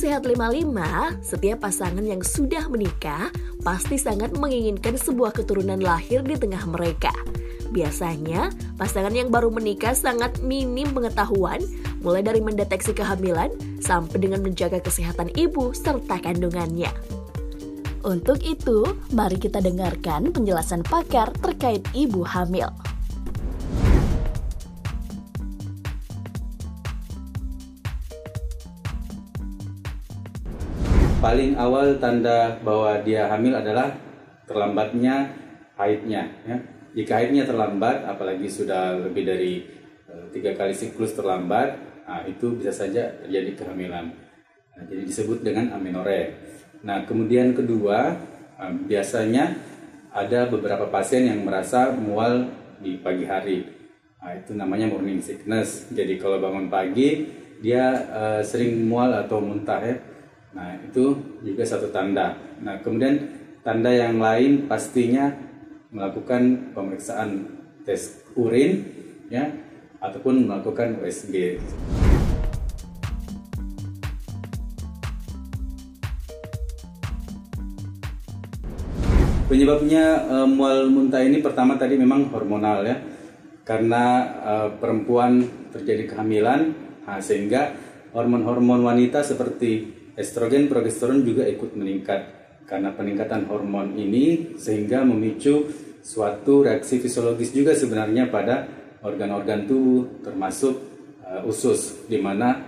Sehat 55, setiap pasangan yang sudah menikah pasti sangat menginginkan sebuah keturunan lahir di tengah mereka. Biasanya, pasangan yang baru menikah sangat minim pengetahuan, mulai dari mendeteksi kehamilan sampai dengan menjaga kesehatan ibu serta kandungannya. Untuk itu, mari kita dengarkan penjelasan pakar terkait ibu hamil. Paling awal tanda bahwa dia hamil adalah terlambatnya haidnya. Ya. Jika haidnya terlambat, apalagi sudah lebih dari uh, tiga kali siklus terlambat, nah, itu bisa saja terjadi kehamilan. Nah, jadi disebut dengan amenore. Nah, kemudian kedua, uh, biasanya ada beberapa pasien yang merasa mual di pagi hari. Nah, itu namanya morning sickness. Jadi kalau bangun pagi, dia uh, sering mual atau muntah ya Nah, itu juga satu tanda. Nah, kemudian tanda yang lain pastinya melakukan pemeriksaan tes urin ya ataupun melakukan USG. Penyebabnya e, mual muntah ini pertama tadi memang hormonal ya. Karena e, perempuan terjadi kehamilan nah, sehingga hormon-hormon wanita seperti estrogen progesteron juga ikut meningkat karena peningkatan hormon ini sehingga memicu suatu reaksi fisiologis juga sebenarnya pada organ-organ tubuh termasuk uh, usus di mana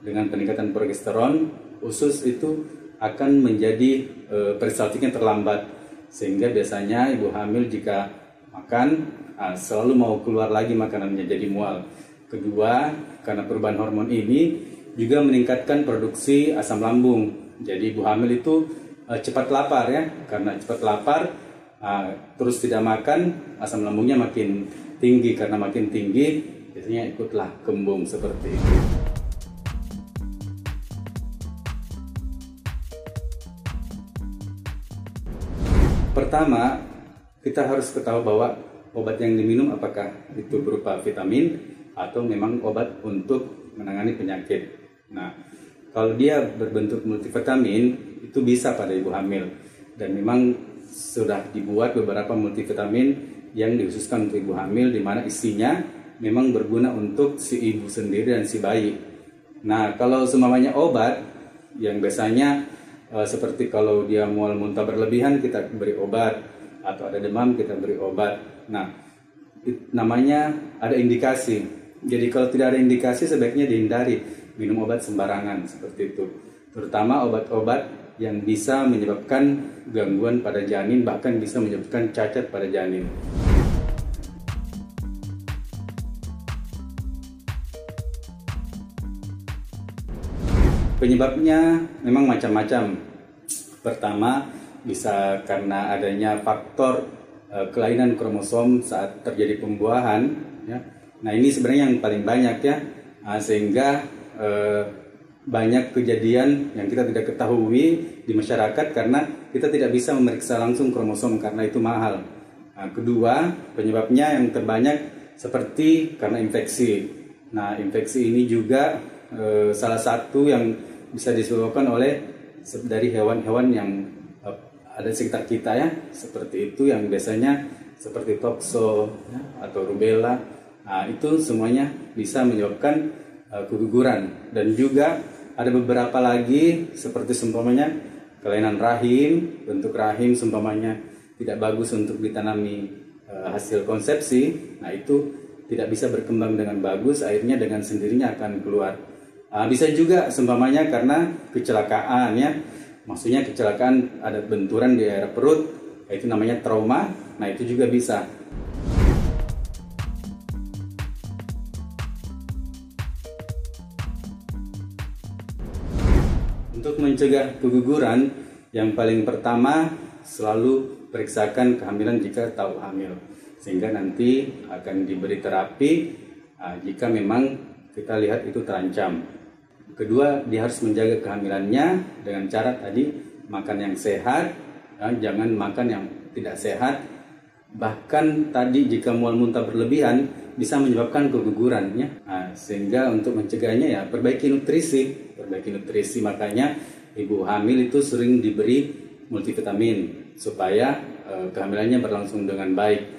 dengan peningkatan progesteron usus itu akan menjadi uh, peristaltiknya terlambat sehingga biasanya ibu hamil jika makan uh, selalu mau keluar lagi makanannya jadi mual. Kedua, karena perubahan hormon ini juga meningkatkan produksi asam lambung. Jadi ibu hamil itu uh, cepat lapar ya, karena cepat lapar uh, terus tidak makan, asam lambungnya makin tinggi karena makin tinggi biasanya ikutlah kembung seperti itu. Pertama, kita harus ketahui bahwa obat yang diminum apakah itu berupa vitamin atau memang obat untuk menangani penyakit. Nah, kalau dia berbentuk multivitamin itu bisa pada ibu hamil dan memang sudah dibuat beberapa multivitamin yang dikhususkan untuk ibu hamil di mana isinya memang berguna untuk si ibu sendiri dan si bayi. Nah, kalau semuanya obat yang biasanya e, seperti kalau dia mual muntah berlebihan kita beri obat atau ada demam kita beri obat. Nah, namanya ada indikasi. Jadi kalau tidak ada indikasi sebaiknya dihindari minum obat sembarangan seperti itu. Terutama obat-obat yang bisa menyebabkan gangguan pada janin bahkan bisa menyebabkan cacat pada janin. Penyebabnya memang macam-macam. Pertama, bisa karena adanya faktor e, kelainan kromosom saat terjadi pembuahan. Ya. Nah ini sebenarnya yang paling banyak ya, nah, sehingga Eh, banyak kejadian yang kita tidak ketahui di masyarakat karena kita tidak bisa memeriksa langsung kromosom karena itu mahal. Nah, kedua, penyebabnya yang terbanyak seperti karena infeksi. Nah, infeksi ini juga e, salah satu yang bisa disebabkan oleh dari hewan-hewan yang e, ada di sekitar kita ya, seperti itu yang biasanya seperti tokso ya, atau rubella. Nah, itu semuanya bisa menyebabkan uh, keguguran dan juga ada beberapa lagi seperti seumpamanya kelainan rahim, bentuk rahim seumpamanya tidak bagus untuk ditanami uh, hasil konsepsi. Nah, itu tidak bisa berkembang dengan bagus, akhirnya dengan sendirinya akan keluar. Uh, bisa juga seumpamanya karena kecelakaan ya. Maksudnya kecelakaan ada benturan di area perut, itu namanya trauma. Nah, itu juga bisa. Untuk mencegah keguguran, yang paling pertama selalu periksakan kehamilan jika tahu hamil. Sehingga nanti akan diberi terapi uh, jika memang kita lihat itu terancam. Kedua, dia harus menjaga kehamilannya dengan cara tadi makan yang sehat, uh, jangan makan yang tidak sehat. bahkan tadi jika mual muntah berlebihan bisa menyebabkan keguguran ya. Nah, sehingga untuk mencegahnya ya perbaiki nutrisi, perbaiki nutrisi makanya ibu hamil itu sering diberi multivitamin supaya eh, kehamilannya berlangsung dengan baik.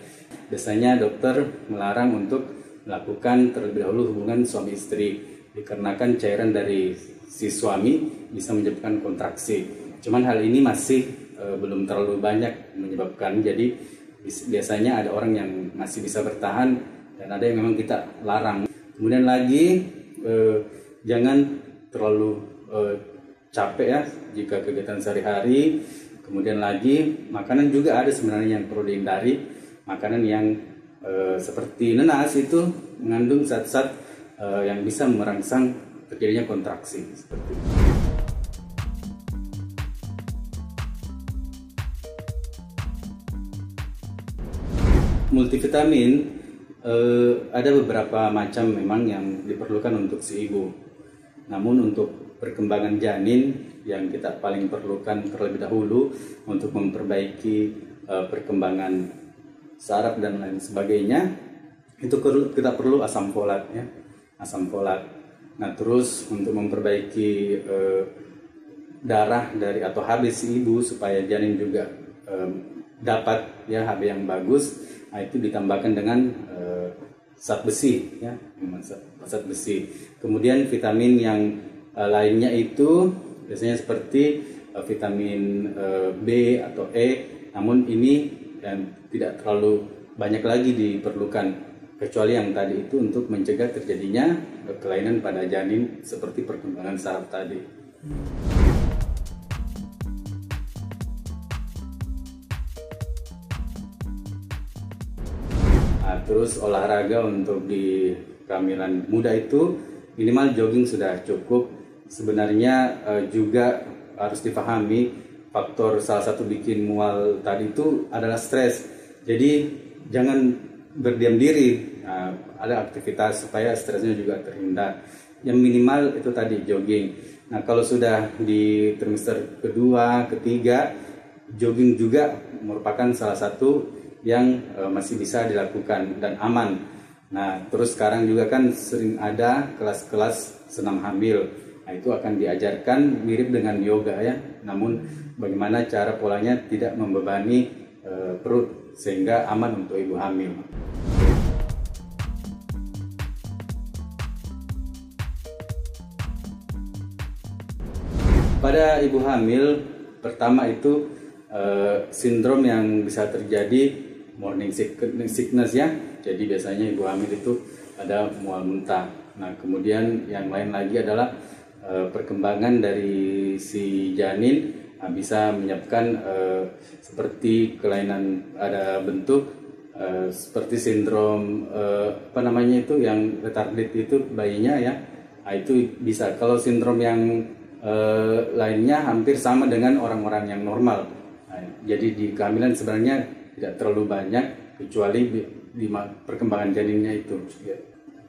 Biasanya dokter melarang untuk melakukan terlebih dahulu hubungan suami istri dikarenakan cairan dari si suami bisa menyebabkan kontraksi. Cuman hal ini masih e, belum terlalu banyak menyebabkan jadi biasanya ada orang yang masih bisa bertahan dan ada yang memang kita larang. Kemudian lagi eh, jangan terlalu eh, capek ya jika kegiatan sehari-hari. Kemudian lagi makanan juga ada sebenarnya yang perlu dihindari. Makanan yang eh, seperti nenas itu mengandung zat-zat eh, yang bisa merangsang terjadinya kontraksi seperti itu. multivitamin eh, ada beberapa macam memang yang diperlukan untuk si ibu. Namun untuk perkembangan janin yang kita paling perlukan terlebih dahulu untuk memperbaiki eh, perkembangan saraf dan lain sebagainya itu kita perlu asam folat ya asam folat. Nah terus untuk memperbaiki eh, darah dari atau HB si ibu supaya janin juga eh, dapat ya HB yang bagus Nah, itu ditambahkan dengan uh, zat besi ya, zat, besi. Kemudian vitamin yang uh, lainnya itu biasanya seperti uh, vitamin uh, B atau E, namun ini dan tidak terlalu banyak lagi diperlukan kecuali yang tadi itu untuk mencegah terjadinya kelainan pada janin seperti perkembangan saraf tadi. Terus olahraga untuk di kehamilan muda itu minimal jogging sudah cukup. Sebenarnya uh, juga harus dipahami faktor salah satu bikin mual tadi itu adalah stres. Jadi jangan berdiam diri. Nah, ada aktivitas supaya stresnya juga terhindar. Yang minimal itu tadi jogging. Nah kalau sudah di trimester kedua ketiga jogging juga merupakan salah satu yang uh, masih bisa dilakukan dan aman. Nah, terus sekarang juga kan sering ada kelas-kelas senam hamil. Nah, itu akan diajarkan mirip dengan yoga ya. Namun bagaimana cara polanya tidak membebani uh, perut sehingga aman untuk ibu hamil. Pada ibu hamil pertama itu uh, sindrom yang bisa terjadi morning sickness ya. Jadi biasanya ibu hamil itu ada mual muntah. Nah, kemudian yang lain lagi adalah e, perkembangan dari si janin nah, bisa menyebabkan e, seperti kelainan ada bentuk e, seperti sindrom e, apa namanya itu yang retarded itu bayinya ya. Nah, itu bisa kalau sindrom yang e, lainnya hampir sama dengan orang-orang yang normal. Nah, jadi di kehamilan sebenarnya tidak terlalu banyak kecuali di perkembangan janinnya itu. Ya.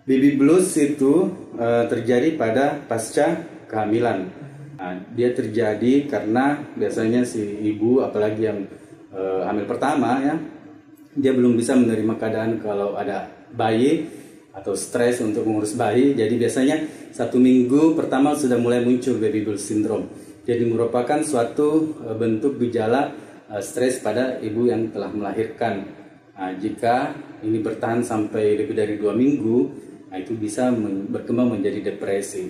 Baby blues itu uh, terjadi pada pasca kehamilan. Nah, dia terjadi karena biasanya si ibu, apalagi yang uh, hamil pertama ya, dia belum bisa menerima keadaan kalau ada bayi atau stres untuk mengurus bayi. Jadi biasanya satu minggu pertama sudah mulai muncul baby blues syndrome. Jadi merupakan suatu uh, bentuk gejala Eh, stres pada ibu yang telah melahirkan. Nah, jika ini bertahan sampai lebih dari dua minggu, nah itu bisa berkembang menjadi depresi.